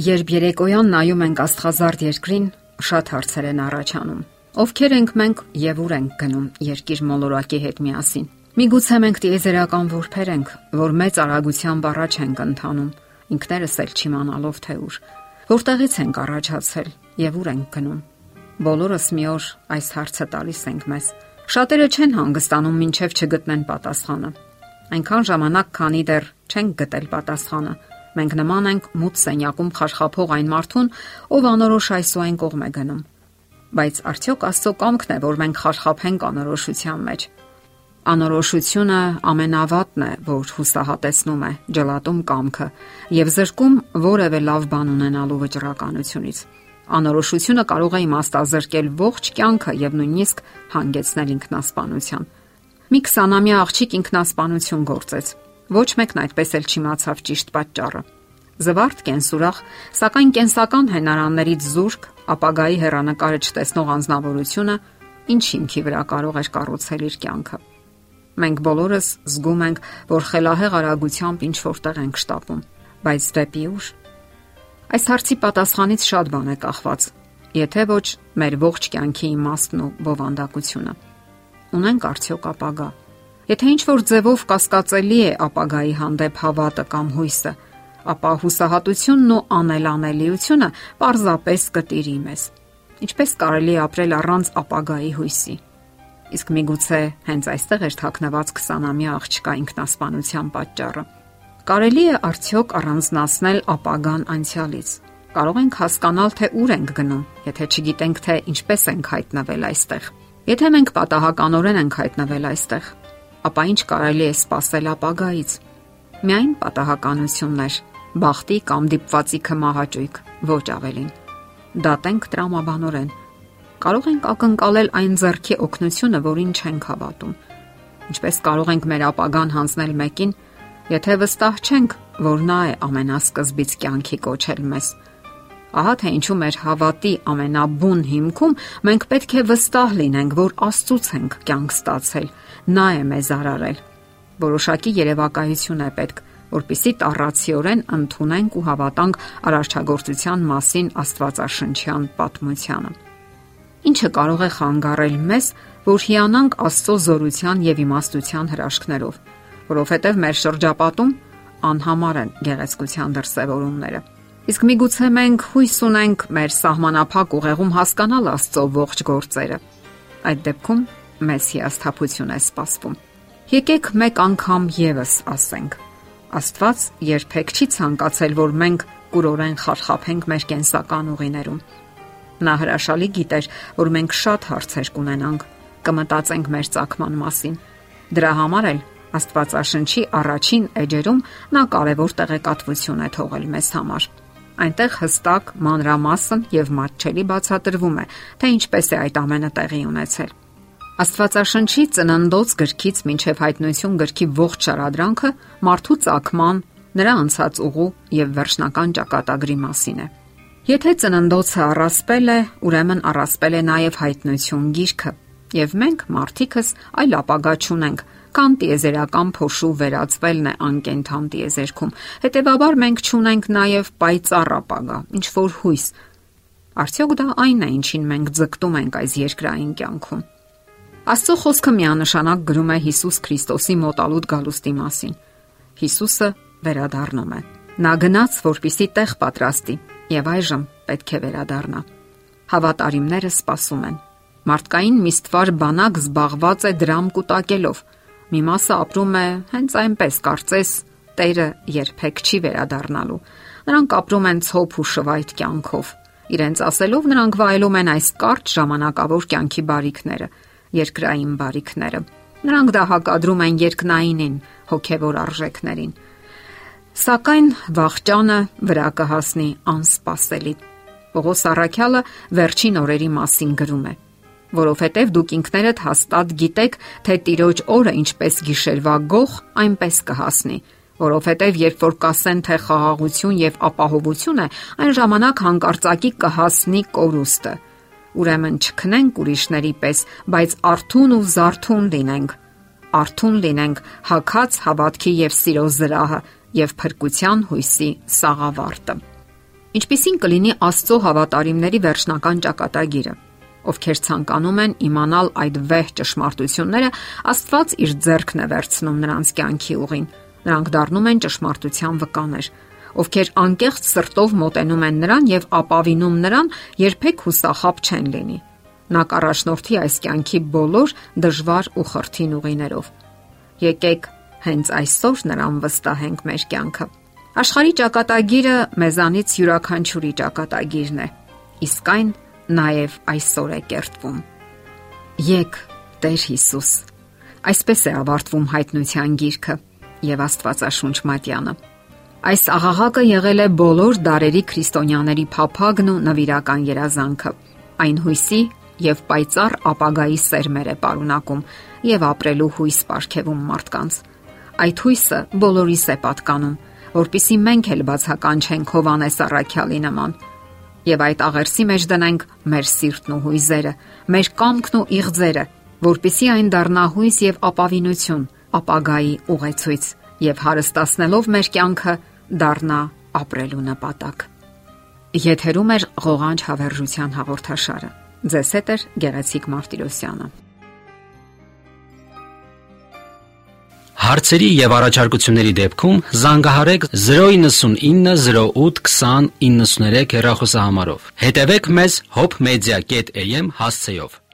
Երբ երեկոյան նայում ենք աստղազարդ երկրին, շատ հարցեր են առաջանում։ Ովքեր ենք մենք եւ ուր ենք գնում երկիր մոլորակի հետ միասին։ Միգուցե մենք տիեզերական որբեր ենք, որ մեծ արագությամբ առաջ ենք ընթանում, ինքներս էլ չիմանալով թե ուր։ Որտեղից ենք առաջացել եւ ուր ենք գնում։ Բոլորս մի օր այս հարցը տալիս ենք մեզ։ Շատերը չեն հանգստանում, մինչև չգտնեն պատասխանը։ Այնքան ժամանակ, քանի դեռ չենք գտել պատասխանը, Մենք նման ենք մութ սենյակում խարխափող այն մարդուն, ով անորոշ այսօայն կողմ է գնում։ Բայց արդյոք Աստծո կամքն է, որ մենք խարխափենք անորոշության մեջ։ Անորոշությունը ամենավատն է, որ հուսահատեցնում է, ջլատում կամքը եւ զրկում որևէ լավ բան ունենալու վճռականությունից։ Անորոշությունը կարող է իմաստազրկել ողջ կյանքը եւ նույնիսկ հանգեցնել ինքնասպանության։ Մի 20-ամյա աղջիկ ինքնասպանություն գործեց Ոչ մեկն այդպես էլ չիմացավ ճիշտ պատճառը։ Զվարթ կենսուրախ, սակայն կենսական հենարաններից զուրկ ապագայի հերանեկարը չտեսնող անznավորությունը ինչ հիմքի վրա կարող էր կառուցել իր կյանքը։ Մենք բոլորս զգում ենք, որ խելահեղ արագությամբ ինչ որտեղ ենք շտապում, բայց դեպի ուր։ Այս հարցի պատասխանից շատ բան է կախված, եթե ոչ մեր ողջ կյանքի իմաստն ու բովանդակությունը։ Ունենք արդյոք ապագա Եթե ինչ որ ձևով կասկածելի է ապագայի հանդեպ հավատը կամ հույսը, ապա հուսահատությունն ու անելանելիությունը պարզապես կտիրի մեզ։ Ինչպես կարելի ապրել առանց ապագայի հույսի։ Իսկ միգուցե հենց այստեղ էր թաքնված 20-ամյա աղջկա ինքնասպանության պատճառը։ Կարելի է արդյոք առանձնացնել ապագան անցյալից։ Կարող ենք հասկանալ, թե ուր ենք գնում, եթե չգիտենք, թե ինչպես ենք հայտնվել այստեղ։ Եթե մենք պատահականորեն ենք հայտնվել այստեղ, ապա ինչ կարելի է սпасել ապագայից։ Միայն պատահականություններ, բախտի կամ դիպվածի կմահաճույք, ոչ ավելին։ Դատենք տրամաբանորեն։ Կարող ենք ակնկալել այն зерքի օկնությունը, որին չենք հավատում։ Ինչպես կարող ենք մեր ապագան հանձնել մեկին, եթե վստահ չենք, որ նա է ամենասկզբից կյանքի կոչել մեզ։ Ահա թե ինչու մեր հավատի ամենաբուն հիմքում մենք պետք է վստահ լինենք, որ Աստծուց ենք կյանք ստացել։ Նա է մեզ արարել։ Որոշակի երևակայություն է պետք, որpիսի տառացիորեն ընդունենք ու հավատանք արարչագործության մասին Աստվածաշնչյան պատմությանը։ Ինչը կարող է խանգարել մեզ, որ հիանանք Աստծո զորության եւ իմաստության հրաշքներով, որովհետեւ մեր շրջապատում անհամար են գեղեցկության դրսևորումները։ Իսկ միգուցե մենք հույս ունենք մեր սահմանափակ ուղեղում հասկանալ Աստծո ողջ գործերը։ Այդ դեպքում մեզ հիասթափություն է սպասվում։ Եկեք մեկ անգամ եւս ասենք. Աստված երբեք չի ցանկացել, որ մենք կուրորեն խարխափենք մեր կենսական ուղիներում։ Նա հրաշալի գիտեր, որ մենք շատ հարցեր կունենանք, կմտածենք մեր ցակման մասին։ Դրա համար էլ Աստվածաշնչի առաջին էջերում նա կարևոր տեղեկատվություն է թողել մեզ համար։ Այնտեղ հստակ, մանրամասն եւ մատչելի բացատրվում է, թե ինչպես է այդ ամենը տեղի ունեցել։ Աստվածաշնչի ծննդոց գրքից մինչև հայտնություն գրքի ողջ շարադրանքը մարդու ցակման, նրա անցած ուղու եւ վերջնական ճակատագրի մասին է։ Եթե ծննդոցը առասպել է, ուրեմն առասպել է նաև հայտնություն գիրքը, եւ մենք մարդիկս այլ ապագա չունենք կան տիեզերական փոշու վերածվելն է անկենթան տիեզերքում։ Հետևաբար մենք ճունենք նաև պայծառ ապագա, ինչ որ հույս։ Արդյոք դա այն է, ինչին մենք ձգտում ենք այս երկրային կյանքում։ Աստծո խոսքը միանշանակ գրում է Հիսուս Քրիստոսի մոտալուտ գալուստի մասին։ Հիսուսը վերադառնում է։ Նա գնաց, որպիսի տեղ պատրաստի, եւ այժմ պետք է վերադառնա։ Հավատարիմները սպասում են. Մարդկային միստվար բանակ զբաղված է դրամ կուտակելով, Մի մասը ապրում է հենց այնպես, կարծես Տերը երբեք չի վերադառնալու։ Նրանք ապրում են ցոփ ու շվայտ կյանքով։ Իրենց ասելով նրանք վայելում են այս կարճ ժամանակավոր կյանքի բարիքները, երկրային բարիքները։ Նրանք դա հակադրում են երկնայինին, հոգևոր արժեքներին։ Սակայն վաղճանը վրա կհասնի անսպասելի։ Պողոս Արաքյալը վերջին օրերի մասին գրում է որովհետև դուք ինքներդ հաստատ գիտեք, թե Տիրոջ օրը ինչպես գիշերվա գող, այնպես կհասնի որովհետև երբ որ կասեն թե խաղաղություն եւ ապահովություն է, այն ժամանակ հանկարծակի կհասնի կորուստը։ Ուրեմն չքնենք ուրիշների պես, բայց արթուն ու զարթուն լինենք։ Արթուն լինենք հակած հավատքի եւ սիրո զրահը եւ փրկության հույսի սաղավարտը։ Ինչպիսին կլինի Աստծո հավատարիմների վերջնական ճակատագիրը, ովքեր ցանկանում են իմանալ այդ վեհ ճշմարտությունները, Աստված իր ձեռքն է վերցնում նրանց կյանքի ուղին։ Նրանք դառնում են ճշմարտության վկաներ, ովքեր անկեղծ սրտով մոտենում են նրան եւ ապավինում նրան, երբեք հուսախապ չեն լինի։ Նա կառաջնորդի այս կյանքի բոլոր դժվար ու խրթին ուղիներով։ Եկեք հենց այսօր նրան վստահենք մեր կյանքը Աշխարհի ճակատագիրը մեզանից յուրաքանչյուրի ճակատագիրն է, իսկ այն նաև այսօր է կերտվում։ Եկ Տեր Հիսուս։ Այսպես է ավարտվում հայտնության գիրքը եւ Աստվածաշունչ մատյանը։ Այս աղաղակը եղել է բոլոր դարերի քրիստոնյաների փափագն ու նվիրական երազանքը։ Այն հույսի եւ պայծառ ապագայի սերմեր է պարունակում եւ ապրելու հույս ապարգևում մարդկանց։ Այդ հույսը բոլորիս է պատկանում որpիսի մենք էլ բացականչենք Հովանես Առաքյալի նման եւ այդ աղերսի մեջ դնենք մեր սիրտն ու հույզերը, մեր կամքն ու իղձերը, որpիսի այն դառնա հույս եւ ապավինություն, ապագայի ուղեցույց եւ հարստացնելով մեր կյանքը դառնա ապրելու նպատակ։ Եթերում է ղողանջ հավերժության հաղորդաշարը։ Ձեզ հետ է Գեղեցիկ Մարտիրոսյանը։ Հարցերի եւ առաջարկությունների դեպքում զանգահարեք 099 08 20 93 հեռախոսահամարով։ Հետևեք մեզ hopmedia.am հասցեով։